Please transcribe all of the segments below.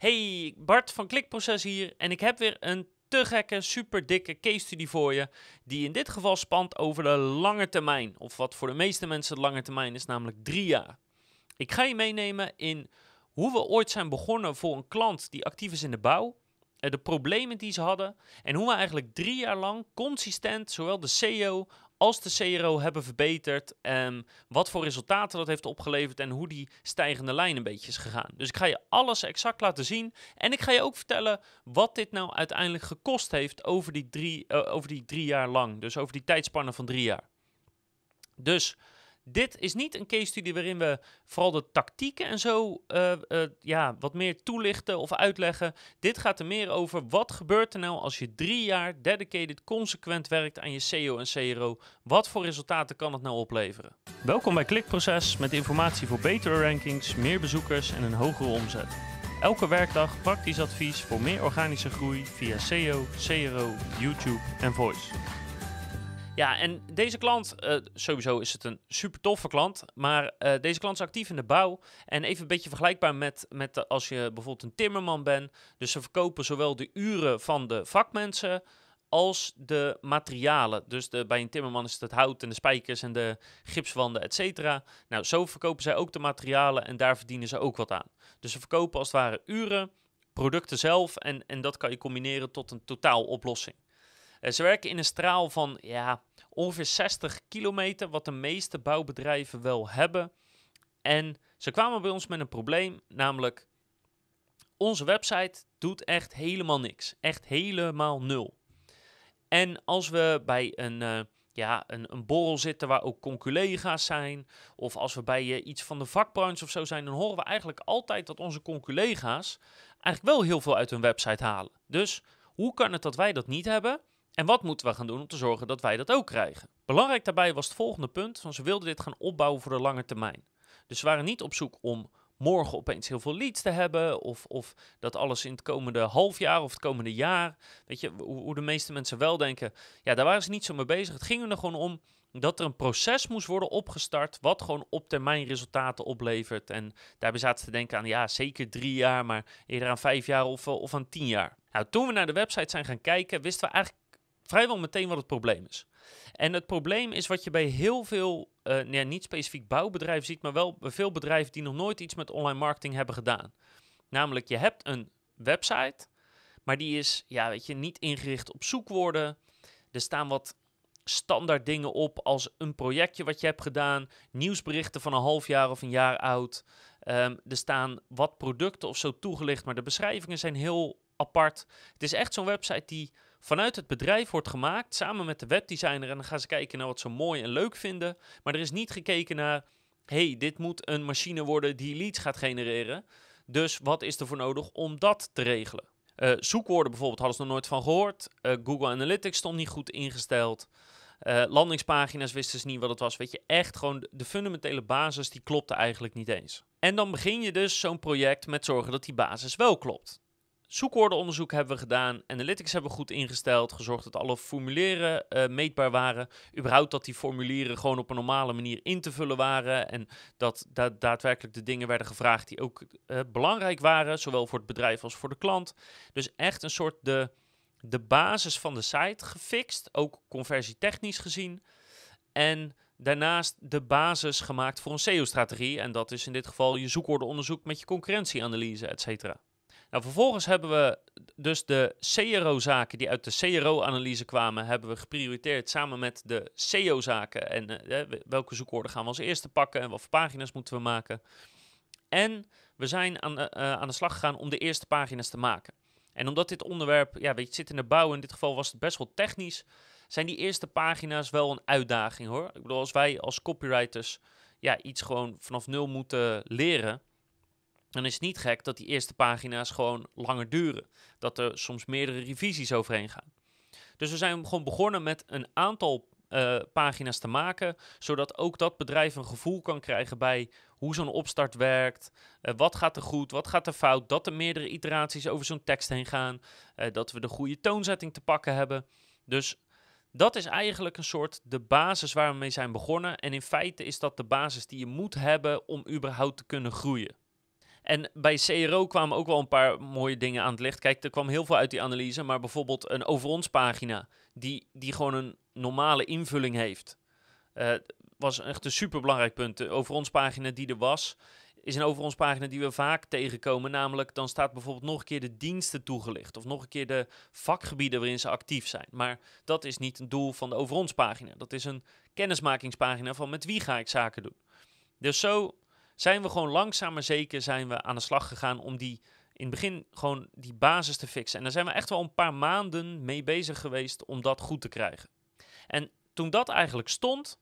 Hey, Bart van Klikproces hier en ik heb weer een te gekke, super dikke case study voor je, die in dit geval spant over de lange termijn, of wat voor de meeste mensen de lange termijn is, namelijk drie jaar. Ik ga je meenemen in hoe we ooit zijn begonnen voor een klant die actief is in de bouw, eh, de problemen die ze hadden en hoe we eigenlijk drie jaar lang consistent zowel de CEO als de CRO hebben verbeterd. Um, wat voor resultaten dat heeft opgeleverd en hoe die stijgende lijn een beetje is gegaan. Dus ik ga je alles exact laten zien. En ik ga je ook vertellen wat dit nou uiteindelijk gekost heeft over die drie, uh, over die drie jaar lang. Dus over die tijdspannen van drie jaar. Dus dit is niet een case study waarin we vooral de tactieken en zo uh, uh, ja, wat meer toelichten of uitleggen. Dit gaat er meer over wat gebeurt er nou als je drie jaar dedicated consequent werkt aan je SEO en CRO. Wat voor resultaten kan het nou opleveren? Welkom bij Klikproces met informatie voor betere rankings, meer bezoekers en een hogere omzet. Elke werkdag praktisch advies voor meer organische groei via SEO, CRO, YouTube en Voice. Ja, en deze klant, uh, sowieso is het een super toffe klant, maar uh, deze klant is actief in de bouw. En even een beetje vergelijkbaar met, met als je bijvoorbeeld een timmerman bent. Dus ze verkopen zowel de uren van de vakmensen als de materialen. Dus de, bij een timmerman is het het hout en de spijkers en de gipswanden, et cetera. Nou, zo verkopen zij ook de materialen en daar verdienen ze ook wat aan. Dus ze verkopen als het ware uren, producten zelf en, en dat kan je combineren tot een totaaloplossing. Uh, ze werken in een straal van ja, ongeveer 60 kilometer, wat de meeste bouwbedrijven wel hebben. En ze kwamen bij ons met een probleem, namelijk onze website doet echt helemaal niks. Echt helemaal nul. En als we bij een, uh, ja, een, een borrel zitten waar ook conculega's zijn, of als we bij uh, iets van de vakbranche of zo zijn, dan horen we eigenlijk altijd dat onze conculega's eigenlijk wel heel veel uit hun website halen. Dus hoe kan het dat wij dat niet hebben? En wat moeten we gaan doen om te zorgen dat wij dat ook krijgen? Belangrijk daarbij was het volgende punt, ze wilden dit gaan opbouwen voor de lange termijn. Dus ze waren niet op zoek om morgen opeens heel veel leads te hebben, of, of dat alles in het komende half jaar of het komende jaar, weet je, hoe, hoe de meeste mensen wel denken, ja, daar waren ze niet zo mee bezig. Het ging er gewoon om dat er een proces moest worden opgestart wat gewoon op termijn resultaten oplevert. En daarbij zaten ze te denken aan, ja, zeker drie jaar, maar eerder aan vijf jaar of, of aan tien jaar. Nou, toen we naar de website zijn gaan kijken, wisten we eigenlijk vrijwel meteen wat het probleem is. En het probleem is wat je bij heel veel, nee, niet specifiek bouwbedrijven ziet, maar wel bij veel bedrijven die nog nooit iets met online marketing hebben gedaan. Namelijk, je hebt een website, maar die is, ja, weet je, niet ingericht op zoekwoorden. Er staan wat standaard dingen op als een projectje wat je hebt gedaan, nieuwsberichten van een half jaar of een jaar oud. Um, er staan wat producten of zo toegelicht, maar de beschrijvingen zijn heel apart. Het is echt zo'n website die vanuit het bedrijf wordt gemaakt, samen met de webdesigner. En dan gaan ze kijken naar wat ze mooi en leuk vinden. Maar er is niet gekeken naar, hey, dit moet een machine worden die leads gaat genereren. Dus wat is er voor nodig om dat te regelen? Uh, zoekwoorden bijvoorbeeld hadden ze nog nooit van gehoord. Uh, Google Analytics stond niet goed ingesteld. Uh, landingspagina's wisten ze niet wat het was. Weet je, echt gewoon de fundamentele basis, die klopte eigenlijk niet eens. En dan begin je dus zo'n project met zorgen dat die basis wel klopt. Zoekwoordenonderzoek hebben we gedaan. Analytics hebben we goed ingesteld. Gezorgd dat alle formulieren uh, meetbaar waren. Überhaupt dat die formulieren gewoon op een normale manier in te vullen waren. En dat da daadwerkelijk de dingen werden gevraagd die ook uh, belangrijk waren. Zowel voor het bedrijf als voor de klant. Dus echt een soort de, de basis van de site gefixt. Ook conversietechnisch gezien. En daarnaast de basis gemaakt voor een SEO-strategie. En dat is in dit geval je zoekwoordenonderzoek met je concurrentieanalyse, et cetera. Nou, vervolgens hebben we dus de CRO-zaken die uit de CRO-analyse kwamen, hebben we geprioriteerd samen met de SEO-zaken. En uh, welke zoekwoorden gaan we als eerste pakken en wat voor pagina's moeten we maken. En we zijn aan, uh, aan de slag gegaan om de eerste pagina's te maken. En omdat dit onderwerp, ja, weet je, zit in de bouw, in dit geval was het best wel technisch, zijn die eerste pagina's wel een uitdaging hoor. Ik bedoel, als wij als copywriters ja, iets gewoon vanaf nul moeten leren, dan is het niet gek dat die eerste pagina's gewoon langer duren. Dat er soms meerdere revisies overheen gaan. Dus we zijn gewoon begonnen met een aantal uh, pagina's te maken, zodat ook dat bedrijf een gevoel kan krijgen bij hoe zo'n opstart werkt, uh, wat gaat er goed, wat gaat er fout, dat er meerdere iteraties over zo'n tekst heen gaan, uh, dat we de goede toonzetting te pakken hebben. Dus dat is eigenlijk een soort de basis waar we mee zijn begonnen. En in feite is dat de basis die je moet hebben om überhaupt te kunnen groeien. En bij CRO kwamen ook wel een paar mooie dingen aan het licht. Kijk, er kwam heel veel uit die analyse, maar bijvoorbeeld een over ons pagina, die, die gewoon een normale invulling heeft. Uh, was echt een superbelangrijk punt. De over ons pagina die er was, is een over ons pagina die we vaak tegenkomen. Namelijk, dan staat bijvoorbeeld nog een keer de diensten toegelicht. Of nog een keer de vakgebieden waarin ze actief zijn. Maar dat is niet het doel van de over ons pagina. Dat is een kennismakingspagina van met wie ga ik zaken doen. Dus zo zijn we gewoon langzaam maar zeker zijn we aan de slag gegaan om die in het begin gewoon die basis te fixen. En daar zijn we echt wel een paar maanden mee bezig geweest om dat goed te krijgen. En toen dat eigenlijk stond,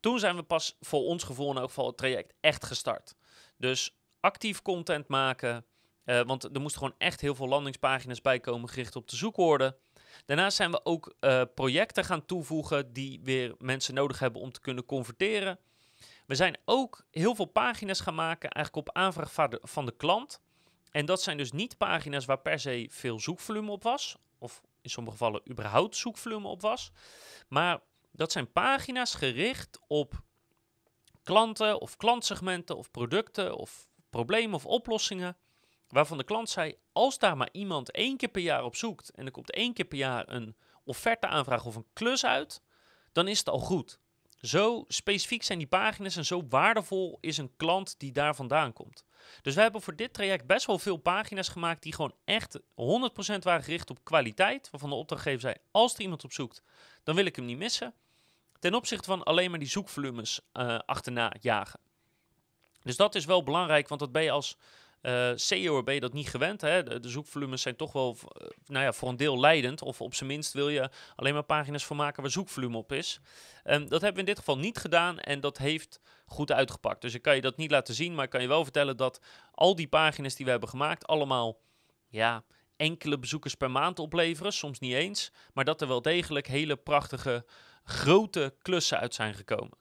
toen zijn we pas voor ons gevoel in elk geval het traject echt gestart. Dus actief content maken, uh, want er moesten gewoon echt heel veel landingspagina's bij komen gericht op de zoekwoorden. Daarnaast zijn we ook uh, projecten gaan toevoegen die weer mensen nodig hebben om te kunnen converteren. We zijn ook heel veel pagina's gaan maken, eigenlijk op aanvraag van de, klant. En dat zijn dus niet pagina's waar per se veel zoekvolume op was, of in sommige gevallen überhaupt zoekvolume op was. Maar dat zijn pagina's gericht op klanten of klantsegmenten of producten of problemen of oplossingen. Waarvan de klant zei, als daar maar iemand één keer per jaar op zoekt en er komt één keer per jaar een offerteaanvraag of een klus uit, dan is het al goed. Zo specifiek zijn die pagina's en zo waardevol is een klant die daar vandaan komt. Dus we hebben voor dit traject best wel veel pagina's gemaakt die gewoon echt 100% waren gericht op kwaliteit. Waarvan de opdrachtgever zei, als er iemand op zoekt, dan wil ik hem niet missen. Ten opzichte van alleen maar die zoekvolumes uh, achterna jagen. Dus dat is wel belangrijk, want dat ben je als uh, SEO ben je dat niet gewend. Hè? De, zoekvolumes zijn toch wel uh, nou ja, voor een deel leidend. Of op zijn minst wil je alleen maar pagina's voor maken waar zoekvolume op is. Um, dat hebben we in dit geval niet gedaan en dat heeft goed uitgepakt. Dus ik kan je dat niet laten zien, maar ik kan je wel vertellen dat al die pagina's die we hebben gemaakt allemaal ja, enkele bezoekers per maand opleveren. Soms niet eens, maar dat er wel degelijk hele prachtige grote klussen uit zijn gekomen.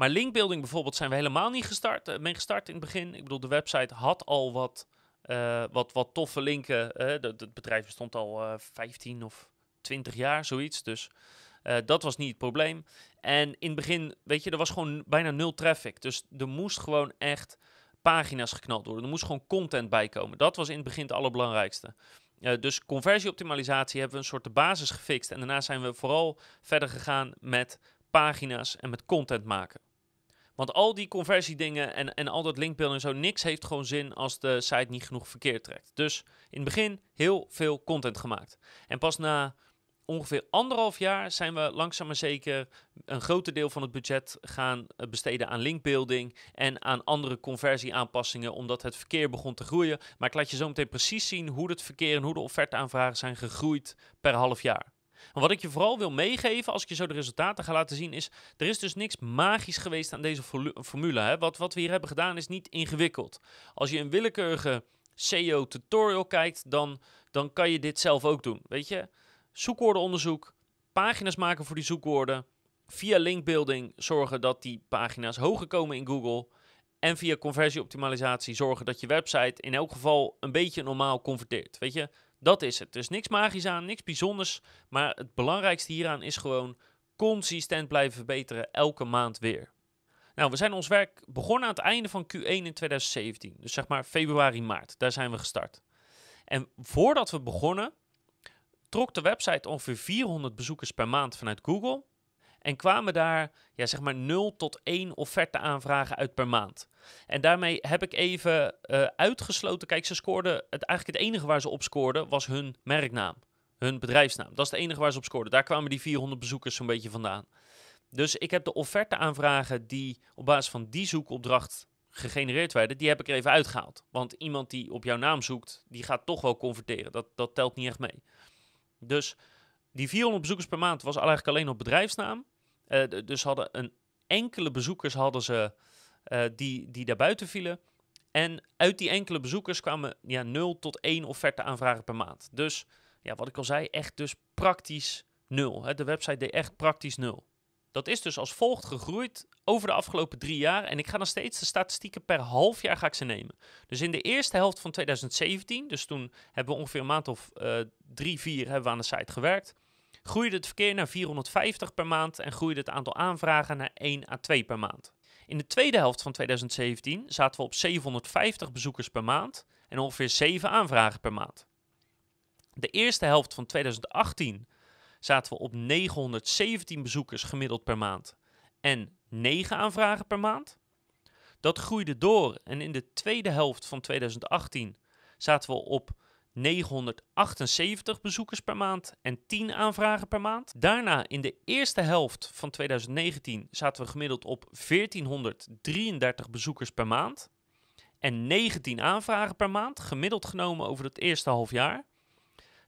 Maar linkbuilding bijvoorbeeld zijn we helemaal niet gestart, uh, mee gestart in het begin. Ik bedoel, de website had al wat, uh, wat, wat toffe linken. Uh, het bedrijf bestond al 15 of 20 jaar, zoiets. Dus dat was niet het probleem. En in het begin, weet je, er was gewoon bijna nul traffic. Dus er moest gewoon echt pagina's geknald worden. Er moest gewoon content bij komen. Dat was in het begin het allerbelangrijkste. Dus conversieoptimalisatie hebben we een soort de basis gefixt. En daarna zijn we vooral verder gegaan met pagina's en met content maken. Want al die conversiedingen en, en al dat linkbuilding en zo, niks heeft gewoon zin als de site niet genoeg verkeer trekt. Dus in het begin heel veel content gemaakt. En pas na ongeveer anderhalf jaar zijn we langzaam maar zeker een groter deel van het budget gaan eh, besteden aan linkbuilding en aan andere conversieaanpassingen, omdat het verkeer begon te groeien. Maar ik laat je zo meteen precies zien hoe het verkeer en hoe de offerteaanvragen zijn gegroeid per half jaar. En wat ik je vooral wil meegeven, als ik je zo de resultaten ga laten zien, is er is dus niks magisch geweest aan deze formule. Hè? Wat, wat we hier hebben gedaan is niet ingewikkeld. Als je een willekeurige SEO tutorial kijkt, dan, dan kan je dit zelf ook doen. Weet je, zoekwoordenonderzoek, pagina's maken voor die zoekwoorden, via linkbuilding zorgen dat die pagina's hoger komen in Google. En via conversieoptimalisatie zorgen dat je website in elk geval een beetje normaal converteert. Weet je, dat is het. Dus niks magisch aan, niks bijzonders. Maar het belangrijkste hieraan is gewoon consistent blijven verbeteren, elke maand weer. Nou, we zijn ons werk begonnen aan het einde van Q1 in 2017. Dus zeg maar februari, maart. Daar zijn we gestart. En voordat we begonnen, trok de website ongeveer 400 bezoekers per maand vanuit Google. En kwamen daar ja, zeg maar 0 tot 1 offerte aanvragen uit per maand. En daarmee heb ik even uh, uitgesloten. Kijk, ze scoorden. Het, eigenlijk het enige waar ze op scoorden was hun merknaam. Hun bedrijfsnaam. Dat is het enige waar ze op scoorden. Daar kwamen die 400 bezoekers zo'n beetje vandaan. Dus ik heb de offerte aanvragen die op basis van die zoekopdracht gegenereerd werden, die heb ik er even uitgehaald. Want iemand die op jouw naam zoekt, die gaat toch wel converteren. Dat, dat telt niet echt mee. Dus die 400 bezoekers per maand was eigenlijk alleen op bedrijfsnaam. Uh, dus hadden een enkele bezoekers hadden ze uh, die, die daarbuiten vielen. En uit die enkele bezoekers kwamen ja, 0 tot 1 offerte aanvragen per maand. Dus ja, wat ik al zei, echt dus praktisch nul. Hè. De website deed echt praktisch nul. Dat is dus als volgt gegroeid over de afgelopen drie jaar. En ik ga nog steeds de statistieken per half jaar ga ik ze nemen. Dus in de eerste helft van 2017, dus toen hebben we ongeveer een maand of uh, drie, vier hebben aan de site gewerkt. Groeide het verkeer naar 450 per maand en groeide het aantal aanvragen naar 1 à 2 per maand. In de tweede helft van 2017 zaten we op 750 bezoekers per maand en ongeveer 7 aanvragen per maand. De eerste helft van 2018 zaten we op 917 bezoekers gemiddeld per maand en 9 aanvragen per maand. Dat groeide door en in de tweede helft van 2018 zaten we op 978 bezoekers per maand en 10 aanvragen per maand. Daarna in de eerste helft van 2019 zaten we gemiddeld op 1433 bezoekers per maand en 19 aanvragen per maand, gemiddeld genomen over het eerste half jaar.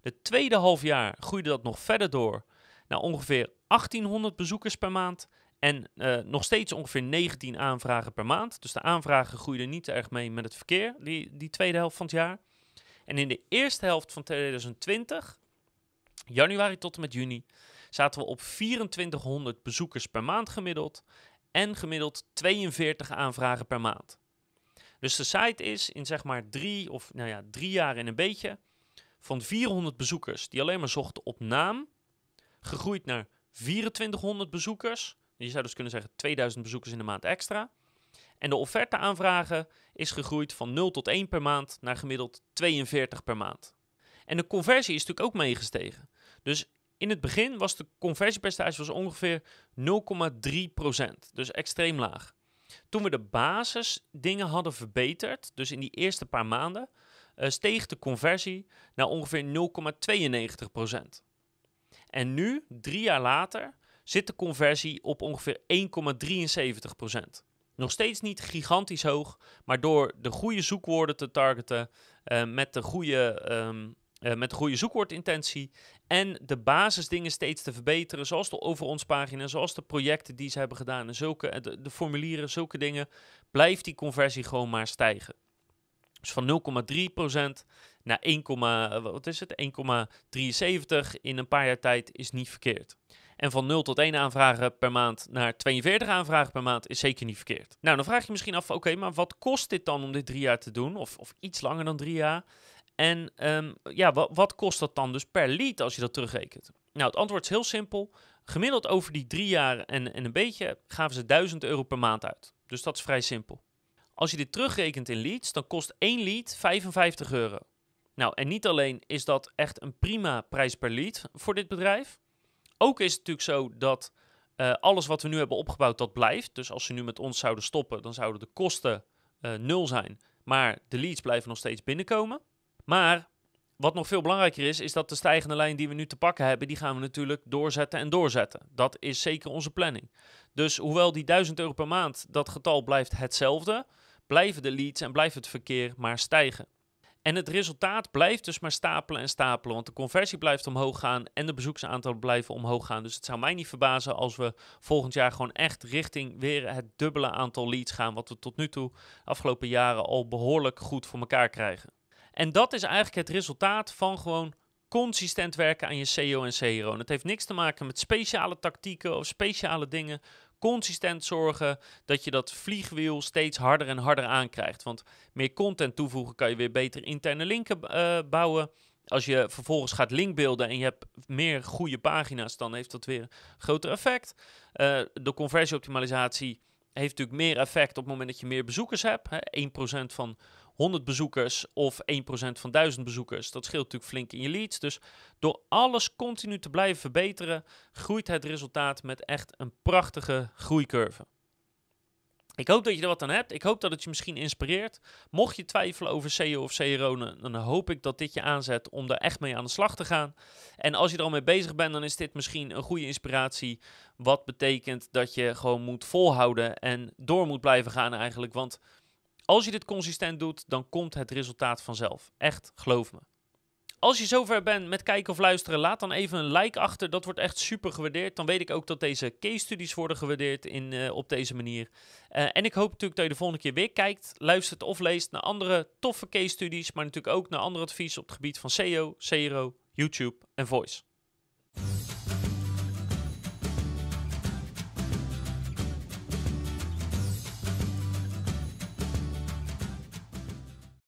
De tweede half jaar groeide dat nog verder door naar ongeveer 1800 bezoekers per maand en uh, nog steeds ongeveer 19 aanvragen per maand. Dus de aanvragen groeiden niet erg mee met het verkeer, die, die tweede helft van het jaar. En in de eerste helft van 2020, januari tot en met juni, zaten we op 2400 bezoekers per maand gemiddeld en gemiddeld 42 aanvragen per maand. Dus de site is in zeg maar drie of nou ja, drie jaar in een beetje van 400 bezoekers die alleen maar zochten op naam, gegroeid naar 2400 bezoekers. Je zou dus kunnen zeggen 2000 bezoekers in de maand extra. En de offerte aanvragen is gegroeid van 0 tot 1 per maand naar gemiddeld 42 per maand. En de conversie is natuurlijk ook meegestegen. Dus in het begin was de conversiepercentage was ongeveer 0,3%, dus extreem laag. Toen we de basisdingen hadden verbeterd, dus in die eerste paar maanden, uh, steeg de conversie naar ongeveer 0,92%. En nu, drie jaar later, zit de conversie op ongeveer 1,73%. Nog steeds niet gigantisch hoog, maar door de goede zoekwoorden te targeten uh, met, de goede, um, uh, met de goede zoekwoordintentie en de basisdingen steeds te verbeteren, zoals de over ons pagina, zoals de projecten die ze hebben gedaan en zulke, de, de formulieren, zulke dingen, blijft die conversie gewoon maar stijgen. Dus van 0,3% naar 1, wat is het? 1,73 in een paar jaar tijd is niet verkeerd. En van 0 tot 1 aanvragen per maand naar 42 aanvragen per maand is zeker niet verkeerd. Nou, dan vraag je misschien af, oké, maar wat kost dit dan om dit drie jaar te doen? Of, of iets langer dan drie jaar? En um, ja, wat, wat kost dat dan dus per lead als je dat terugrekent? Nou, het antwoord is heel simpel. Gemiddeld over die drie jaar en, en een beetje gaven ze 1000 euro per maand uit. Dus dat is vrij simpel. Als je dit terugrekent in leads, dan kost één lead 55 euro. Nou, en niet alleen is dat echt een prima prijs per lead voor dit bedrijf, ook is het natuurlijk zo dat uh, alles wat we nu hebben opgebouwd, dat blijft. Dus als ze nu met ons zouden stoppen, dan zouden de kosten uh, nul zijn. Maar de leads blijven nog steeds binnenkomen. Maar wat nog veel belangrijker is, is dat de stijgende lijn die we nu te pakken hebben, die gaan we natuurlijk doorzetten en doorzetten. Dat is zeker onze planning. Dus hoewel die 1000 euro per maand, dat getal blijft hetzelfde, blijven de leads en blijft het verkeer maar stijgen. En het resultaat blijft dus maar stapelen en stapelen. Want de conversie blijft omhoog gaan en de bezoeksaantallen blijven omhoog gaan. Dus het zou mij niet verbazen als we volgend jaar gewoon echt richting weer het dubbele aantal leads gaan. Wat we tot nu toe afgelopen jaren al behoorlijk goed voor elkaar krijgen. En dat is eigenlijk het resultaat van gewoon consistent werken aan je SEO en CRO. En het heeft niks te maken met speciale tactieken of speciale dingen consistent zorgen dat je dat vliegwiel steeds harder en harder aankrijgt. Want meer content toevoegen kan je weer beter interne linken uh, bouwen. Als je vervolgens gaat linkbeelden en je hebt meer goede pagina's, dan heeft dat weer een groter effect. Uh, de conversieoptimalisatie heeft natuurlijk meer effect op het moment dat je meer bezoekers hebt. Hè. 1% van 100 bezoekers of 1% van 1000 bezoekers. Dat scheelt natuurlijk flink in je leads. Dus door alles continu te blijven verbeteren, groeit het resultaat met echt een prachtige groeicurve. Ik hoop dat je er wat aan hebt. Ik hoop dat het je misschien inspireert. Mocht je twijfelen over SEO of CRO, dan hoop ik dat dit je aanzet om daar echt mee aan de slag te gaan. En als je er al mee bezig bent, dan is dit misschien een goede inspiratie. Wat betekent dat je gewoon moet volhouden en door moet blijven gaan eigenlijk. Want als je dit consistent doet, dan komt het resultaat vanzelf. Echt, geloof me. Als je zover bent met kijken of luisteren, laat dan even een like achter. Dat wordt echt super gewaardeerd. Dan weet ik ook dat deze case studies worden gewaardeerd in, uh, op deze manier. Uh, en ik hoop natuurlijk dat je de volgende keer weer kijkt, luistert of leest naar andere toffe case studies. Maar natuurlijk ook naar andere advies op het gebied van SEO, CRO, YouTube en Voice.